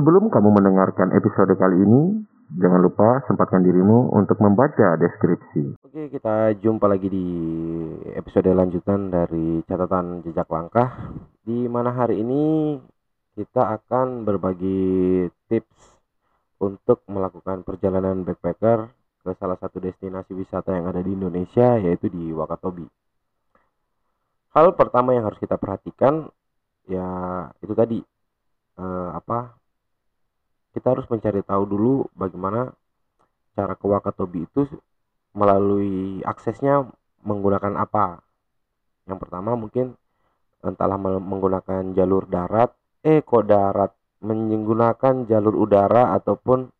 Sebelum kamu mendengarkan episode kali ini, jangan lupa sempatkan dirimu untuk membaca deskripsi. Oke, kita jumpa lagi di episode lanjutan dari catatan jejak langkah di mana hari ini kita akan berbagi tips untuk melakukan perjalanan backpacker ke salah satu destinasi wisata yang ada di Indonesia yaitu di Wakatobi. Hal pertama yang harus kita perhatikan ya itu tadi eh, apa kita harus mencari tahu dulu bagaimana cara ke Wakatobi itu melalui aksesnya menggunakan apa. Yang pertama mungkin entahlah menggunakan jalur darat, eh kok darat, menggunakan jalur udara ataupun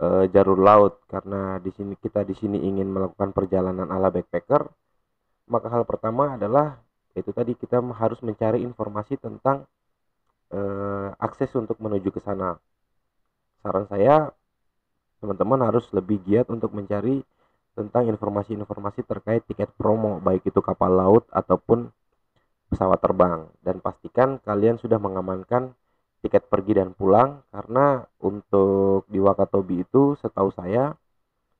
e, jalur laut. Karena di sini kita di sini ingin melakukan perjalanan ala backpacker, maka hal pertama adalah itu tadi kita harus mencari informasi tentang e, akses untuk menuju ke sana saran saya teman-teman harus lebih giat untuk mencari tentang informasi-informasi terkait tiket promo baik itu kapal laut ataupun pesawat terbang. Dan pastikan kalian sudah mengamankan tiket pergi dan pulang karena untuk di Wakatobi itu setahu saya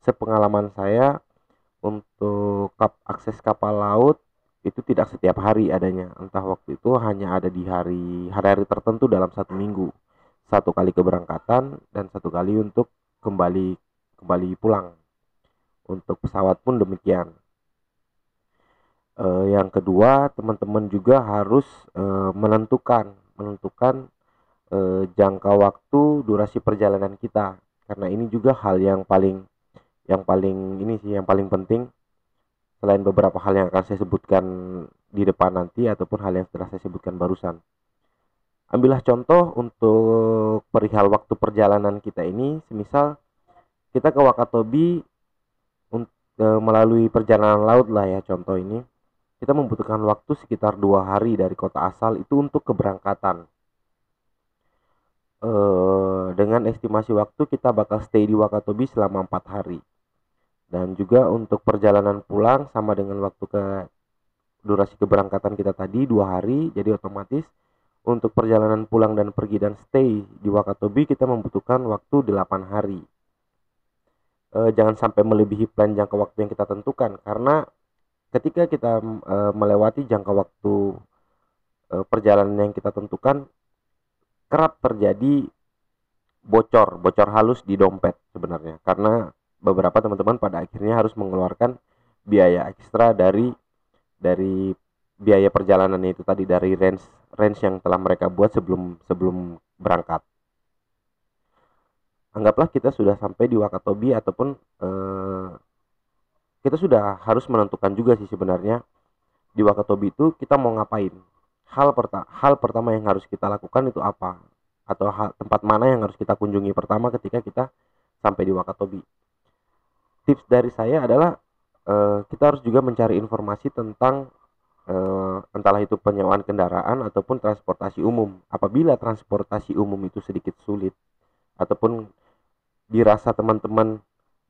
sepengalaman saya untuk kap akses kapal laut itu tidak setiap hari adanya. Entah waktu itu hanya ada di hari hari-hari tertentu dalam satu minggu satu kali keberangkatan dan satu kali untuk kembali kembali pulang. Untuk pesawat pun demikian. E, yang kedua, teman-teman juga harus e, menentukan menentukan e, jangka waktu durasi perjalanan kita karena ini juga hal yang paling yang paling ini sih yang paling penting selain beberapa hal yang akan saya sebutkan di depan nanti ataupun hal yang telah saya sebutkan barusan ambillah contoh untuk perihal waktu perjalanan kita ini. Semisal kita ke Wakatobi e, melalui perjalanan laut lah ya contoh ini. Kita membutuhkan waktu sekitar dua hari dari kota asal itu untuk keberangkatan. E, dengan estimasi waktu kita bakal stay di Wakatobi selama empat hari. Dan juga untuk perjalanan pulang sama dengan waktu ke durasi keberangkatan kita tadi dua hari jadi otomatis untuk perjalanan pulang dan pergi dan stay di Wakatobi kita membutuhkan waktu 8 hari. E, jangan sampai melebihi plan jangka waktu yang kita tentukan karena ketika kita e, melewati jangka waktu e, perjalanan yang kita tentukan kerap terjadi bocor, bocor halus di dompet sebenarnya karena beberapa teman-teman pada akhirnya harus mengeluarkan biaya ekstra dari dari biaya perjalanannya itu tadi dari range range yang telah mereka buat sebelum sebelum berangkat. Anggaplah kita sudah sampai di Wakatobi ataupun eh, kita sudah harus menentukan juga sih sebenarnya di Wakatobi itu kita mau ngapain. Hal pertama hal pertama yang harus kita lakukan itu apa? Atau hal, tempat mana yang harus kita kunjungi pertama ketika kita sampai di Wakatobi. Tips dari saya adalah eh, kita harus juga mencari informasi tentang uh, entahlah itu penyewaan kendaraan ataupun transportasi umum. Apabila transportasi umum itu sedikit sulit ataupun dirasa teman-teman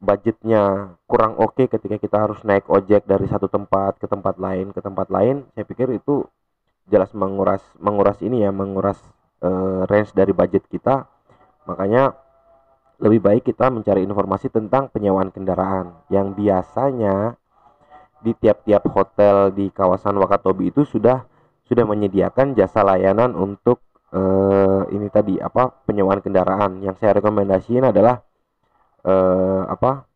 budgetnya kurang oke okay ketika kita harus naik ojek dari satu tempat ke tempat lain ke tempat lain, saya pikir itu jelas menguras menguras ini ya, menguras uh, range dari budget kita. Makanya lebih baik kita mencari informasi tentang penyewaan kendaraan yang biasanya di tiap-tiap hotel di kawasan Wakatobi itu sudah sudah menyediakan jasa layanan untuk uh, ini tadi apa penyewaan kendaraan. Yang saya rekomendasikan adalah uh, apa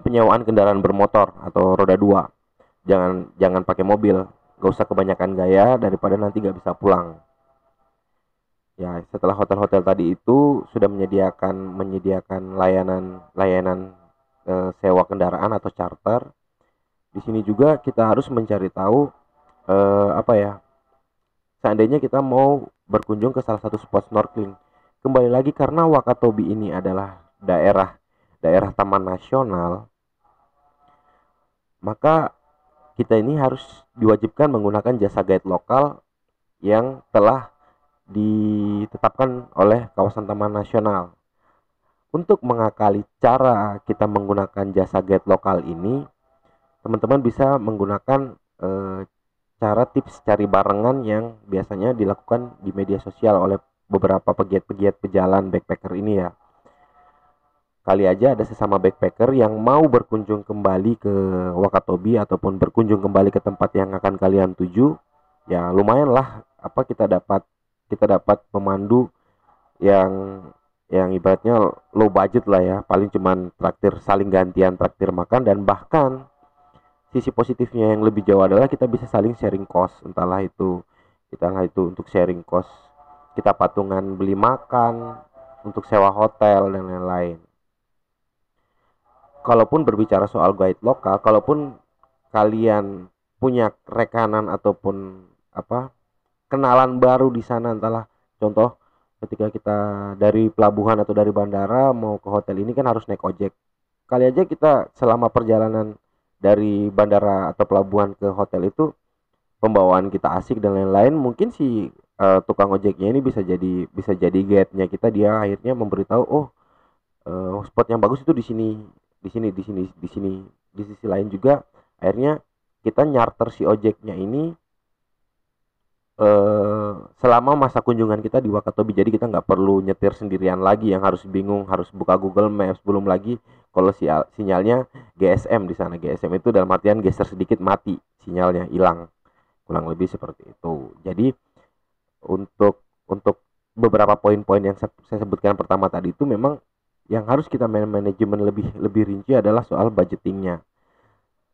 penyewaan kendaraan bermotor atau roda dua. Jangan jangan pakai mobil, gak usah kebanyakan gaya daripada nanti gak bisa pulang. Ya setelah hotel-hotel tadi itu sudah menyediakan menyediakan layanan layanan uh, sewa kendaraan atau charter di sini juga kita harus mencari tahu eh, apa ya seandainya kita mau berkunjung ke salah satu spot snorkeling. Kembali lagi karena Wakatobi ini adalah daerah daerah taman nasional maka kita ini harus diwajibkan menggunakan jasa guide lokal yang telah ditetapkan oleh kawasan taman nasional. Untuk mengakali cara kita menggunakan jasa guide lokal ini teman-teman bisa menggunakan e, cara tips cari barengan yang biasanya dilakukan di media sosial oleh beberapa pegiat-pegiat pejalan backpacker ini ya. Kali aja ada sesama backpacker yang mau berkunjung kembali ke Wakatobi ataupun berkunjung kembali ke tempat yang akan kalian tuju ya lumayan lah apa kita dapat kita dapat pemandu yang yang ibaratnya low budget lah ya. Paling cuman traktir saling gantian traktir makan dan bahkan sisi positifnya yang lebih jauh adalah kita bisa saling sharing cost. Entahlah itu entahlah itu untuk sharing cost. Kita patungan beli makan untuk sewa hotel dan lain-lain. Kalaupun berbicara soal guide lokal, kalaupun kalian punya rekanan ataupun apa kenalan baru di sana entahlah. Contoh ketika kita dari pelabuhan atau dari bandara mau ke hotel ini kan harus naik ojek. Kali aja kita selama perjalanan dari bandara atau pelabuhan ke hotel itu pembawaan kita asik dan lain-lain mungkin si uh, tukang ojeknya ini bisa jadi bisa jadi guide-nya kita. Dia akhirnya memberitahu oh uh, spot yang bagus itu di sini di sini di sini di sini di sisi lain juga. Akhirnya kita nyarter si ojeknya ini eh, selama masa kunjungan kita di Wakatobi jadi kita nggak perlu nyetir sendirian lagi yang harus bingung harus buka Google Maps belum lagi kalau si sinyalnya GSM di sana. GSM itu dalam artian geser sedikit mati sinyalnya hilang. Kurang lebih seperti itu. Jadi untuk untuk beberapa poin-poin yang saya sebutkan pertama tadi itu memang yang harus kita manajemen lebih lebih rinci adalah soal budgetingnya.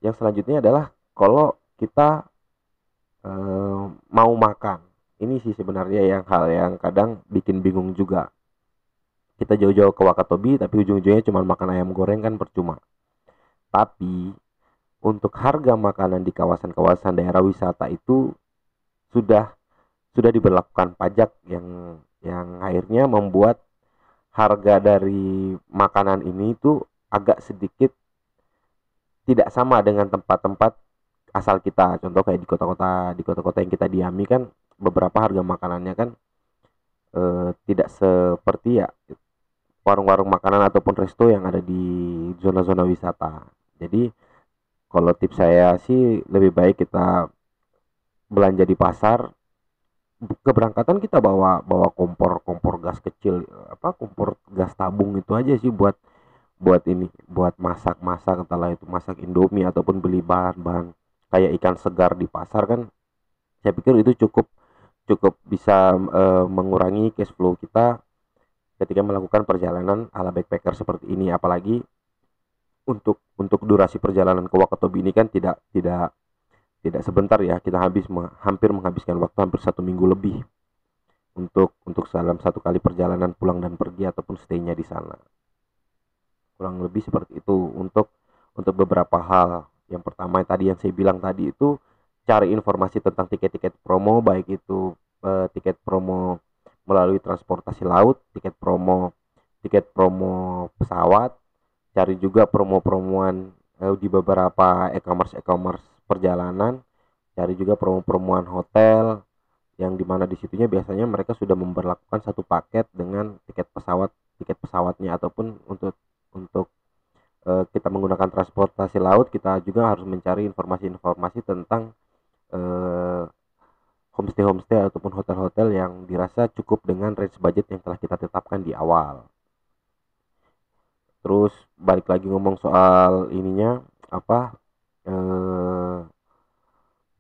Yang selanjutnya adalah kalau kita e, mau makan ini sih sebenarnya yang hal yang kadang bikin bingung juga. Kita jauh-jauh ke Wakatobi tapi ujung-ujungnya cuma makan ayam goreng kan percuma. Tapi untuk harga makanan di kawasan-kawasan daerah wisata itu sudah sudah diberlakukan pajak yang yang akhirnya membuat harga dari makanan ini itu agak sedikit tidak sama dengan tempat-tempat asal kita. Contoh kayak di kota-kota di kota-kota yang kita diami kan beberapa harga makanannya kan e, tidak seperti ya warung-warung makanan ataupun resto yang ada di zona-zona wisata. Jadi kalau tips saya sih lebih baik kita belanja di pasar keberangkatan kita bawa bawa kompor kompor gas kecil apa kompor gas tabung itu aja sih buat buat ini buat masak masak entahlah itu masak indomie ataupun beli bahan bahan kayak ikan segar di pasar kan saya pikir itu cukup cukup bisa e, mengurangi cash flow kita ketika melakukan perjalanan ala backpacker seperti ini. Apalagi untuk untuk durasi perjalanan ke Wakatobi ini kan tidak tidak tidak sebentar ya. Kita habis hampir menghabiskan waktu hampir satu minggu lebih untuk untuk dalam satu kali perjalanan pulang dan pergi ataupun stay-nya di sana. Kurang lebih seperti itu untuk untuk beberapa hal. Yang pertama tadi yang saya bilang tadi itu cari informasi tentang tiket-tiket promo baik itu eh, tiket promo melalui transportasi laut tiket promo tiket promo pesawat cari juga promo-promoan eh, di beberapa e-commerce e-commerce perjalanan cari juga promo-promoan hotel yang di mana di situnya biasanya mereka sudah memperlakukan satu paket dengan tiket pesawat tiket pesawatnya. Ataupun untuk untuk e, kita menggunakan transportasi laut kita juga harus mencari informasi-informasi tentang e, homestay homestay ataupun hotel-hotel yang dirasa cukup dengan range budget yang telah kita tetapkan di awal. Terus balik lagi ngomong soal ininya apa eh,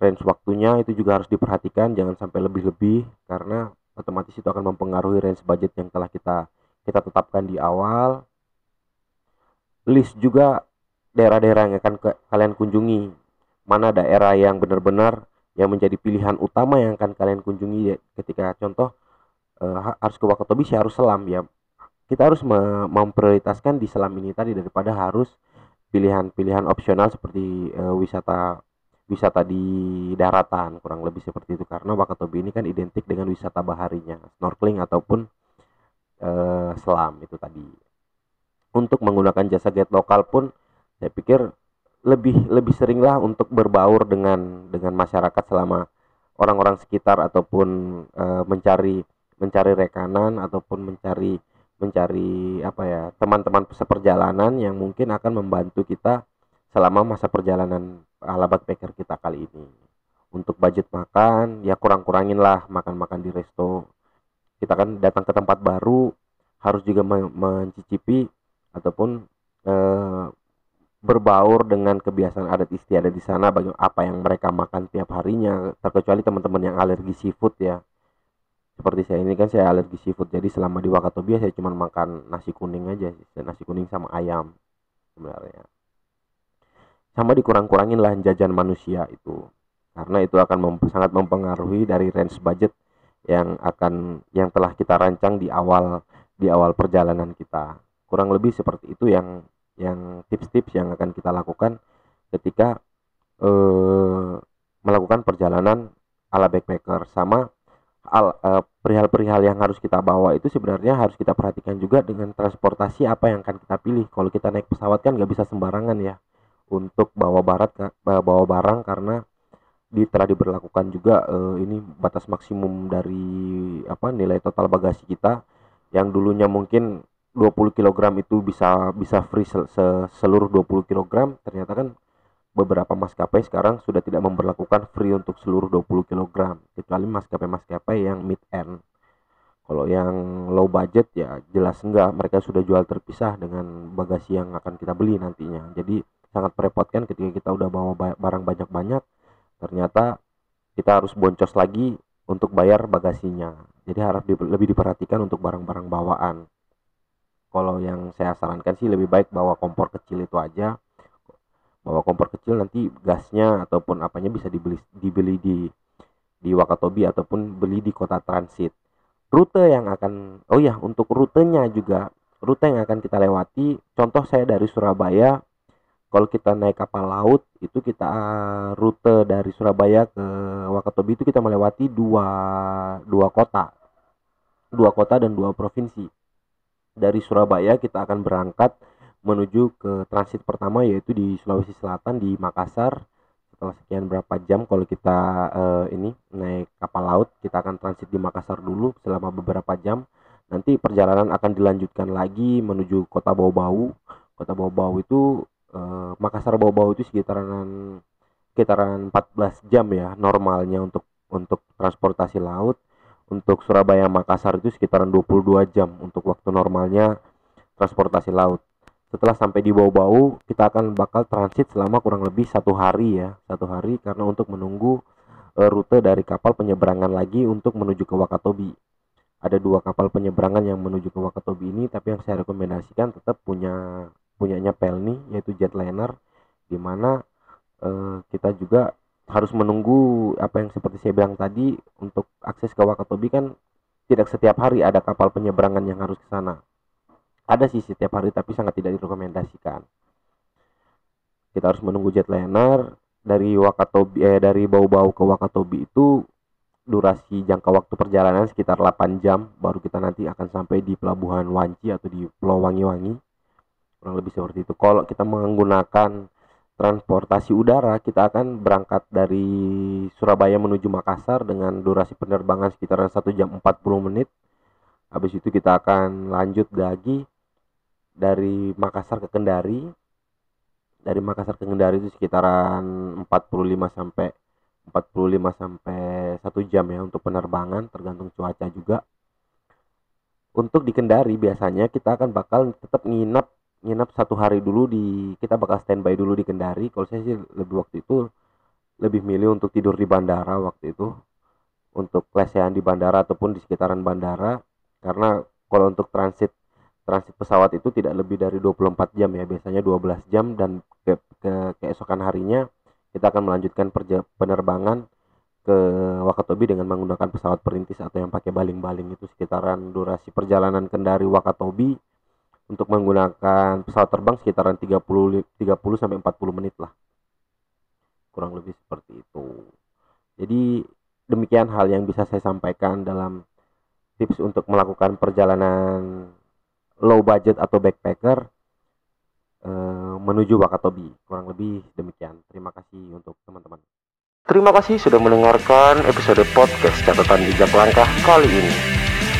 range waktunya itu juga harus diperhatikan jangan sampai lebih-lebih karena otomatis itu akan mempengaruhi range budget yang telah kita kita tetapkan di awal. List juga daerah-daerah yang akan ke, kalian kunjungi mana daerah yang benar-benar yang menjadi pilihan utama yang akan kalian kunjungi ketika contoh eh, harus ke Wakatobi sih harus selam ya. Kita harus memprioritaskan di selam ini tadi daripada harus pilihan-pilihan opsional seperti uh, wisata wisata di daratan kurang lebih seperti itu. Karena Wakatobi ini kan identik dengan wisata baharinya snorkeling ataupun uh, selam itu tadi. Untuk menggunakan jasa guide lokal pun saya pikir lebih lebih seringlah untuk berbaur dengan dengan masyarakat selama orang-orang sekitar ataupun uh, mencari mencari rekanan ataupun mencari mencari apa ya teman-teman seperjalanan yang mungkin akan membantu kita selama masa perjalanan ala backpacker kita kali ini. Untuk budget makan ya kurang-kurangin lah makan-makan di resto. Kita kan datang ke tempat baru harus juga mencicipi ataupun eh, berbaur dengan kebiasaan adat istiadat di sana bagaimana apa yang mereka makan tiap harinya terkecuali teman-teman yang alergi seafood ya. Seperti saya ini kan saya alergi seafood jadi selama di Wakatobi saya cuma makan nasi kuning aja nasi kuning sama ayam sebenarnya. Sama dikurang-kurangin lah jajan manusia itu karena itu akan mem sangat mempengaruhi dari range budget yang akan yang telah kita rancang di awal di awal perjalanan kita. Kurang lebih seperti itu yang yang tips-tips yang akan kita lakukan ketika eh, melakukan perjalanan ala backpacker. Sama eh, perihal-perihal yang harus kita bawa itu sebenarnya harus kita perhatikan juga dengan transportasi apa yang akan kita pilih. Kalau kita naik pesawat kan nggak bisa sembarangan ya untuk bawa barat bawa barang karena di telah diberlakukan juga eh, ini batas maksimum dari apa nilai total bagasi kita yang dulunya mungkin 20 kg itu bisa bisa free sel, seluruh 20 kg ternyata kan beberapa maskapai sekarang sudah tidak memperlakukan free untuk seluruh 20 kg kecuali maskapai-maskapai yang mid end. Kalau yang low budget ya jelas enggak mereka sudah jual terpisah dengan bagasi yang akan kita beli nantinya. Jadi sangat merepotkan ketika kita udah bawa barang banyak-banyak ternyata kita harus boncos lagi untuk bayar bagasinya. Jadi harap di, lebih diperhatikan untuk barang-barang bawaan kalau yang saya sarankan sih lebih baik bawa kompor kecil itu aja. Bawa kompor kecil nanti gasnya ataupun apanya bisa dibeli dibeli di di Wakatobi ataupun beli di kota transit. Rute yang akan oh ya untuk rutenya juga rute yang akan kita lewati contoh saya dari Surabaya kalau kita naik kapal laut itu kita rute dari Surabaya ke Wakatobi itu kita melewati dua dua kota. Dua kota dan dua provinsi dari Surabaya kita akan berangkat menuju ke transit pertama yaitu di Sulawesi Selatan di Makassar. Setelah sekian berapa jam kalau kita uh, ini naik kapal laut kita akan transit di Makassar dulu selama beberapa jam. Nanti perjalanan akan dilanjutkan lagi menuju kota Bau-Bau. Kota Bau-Bau itu uh, Makassar Bau-Bau itu sekitaran sekitaran 14 jam ya normalnya untuk untuk transportasi laut untuk Surabaya Makassar itu sekitaran 22 jam untuk waktu normalnya transportasi laut. Setelah sampai di Bau-Bau kita akan bakal transit selama kurang lebih satu hari ya. Satu hari karena untuk menunggu e, rute dari kapal penyeberangan lagi untuk menuju ke Wakatobi. Ada dua kapal penyeberangan yang menuju ke Wakatobi ini tapi yang saya rekomendasikan tetap punya punyanya Pelni yaitu jetliner di mana e, kita juga harus menunggu apa yang seperti saya bilang tadi untuk akses ke Wakatobi kan tidak setiap hari ada kapal penyeberangan yang harus ke sana. Ada sih setiap hari tapi sangat tidak direkomendasikan. Kita harus menunggu jetliner dari Wakatobi eh dari Bau-Bau ke Wakatobi itu durasi jangka waktu perjalanan sekitar 8 jam baru kita nanti akan sampai di pelabuhan Wanci atau di Pulau Wangi-Wangi. Kurang lebih seperti itu. Kalau kita menggunakan transportasi udara kita akan berangkat dari Surabaya menuju Makassar dengan durasi penerbangan sekitar 1 jam 40 menit. Habis itu kita akan lanjut lagi dari Makassar ke Kendari. Dari Makassar ke Kendari itu sekitaran 45 sampai 45 sampai 1 jam ya untuk penerbangan tergantung cuaca juga. Untuk di Kendari biasanya kita akan bakal tetap nginep nginep satu hari dulu di kita bakal standby dulu di Kendari. Kalau saya sih lebih waktu itu lebih milih untuk tidur di bandara waktu itu. Untuk lesehan di bandara ataupun di sekitaran bandara. Karena kalau untuk transit transit pesawat itu tidak lebih dari 24 jam ya. Biasanya 12 jam dan ke, ke keesokan harinya kita akan melanjutkan perja, penerbangan ke Wakatobi dengan menggunakan pesawat perintis atau yang pakai baling-baling itu sekitaran durasi perjalanan Kendari Wakatobi untuk menggunakan pesawat terbang sekitaran 30 30 sampai 40 menit lah. Kurang lebih seperti itu. Jadi demikian hal yang bisa saya sampaikan dalam tips untuk melakukan perjalanan low budget atau backpacker eh, menuju Wakatobi. Kurang lebih demikian. Terima kasih untuk teman-teman. Terima kasih sudah mendengarkan episode podcast catatan jejak langkah kali ini.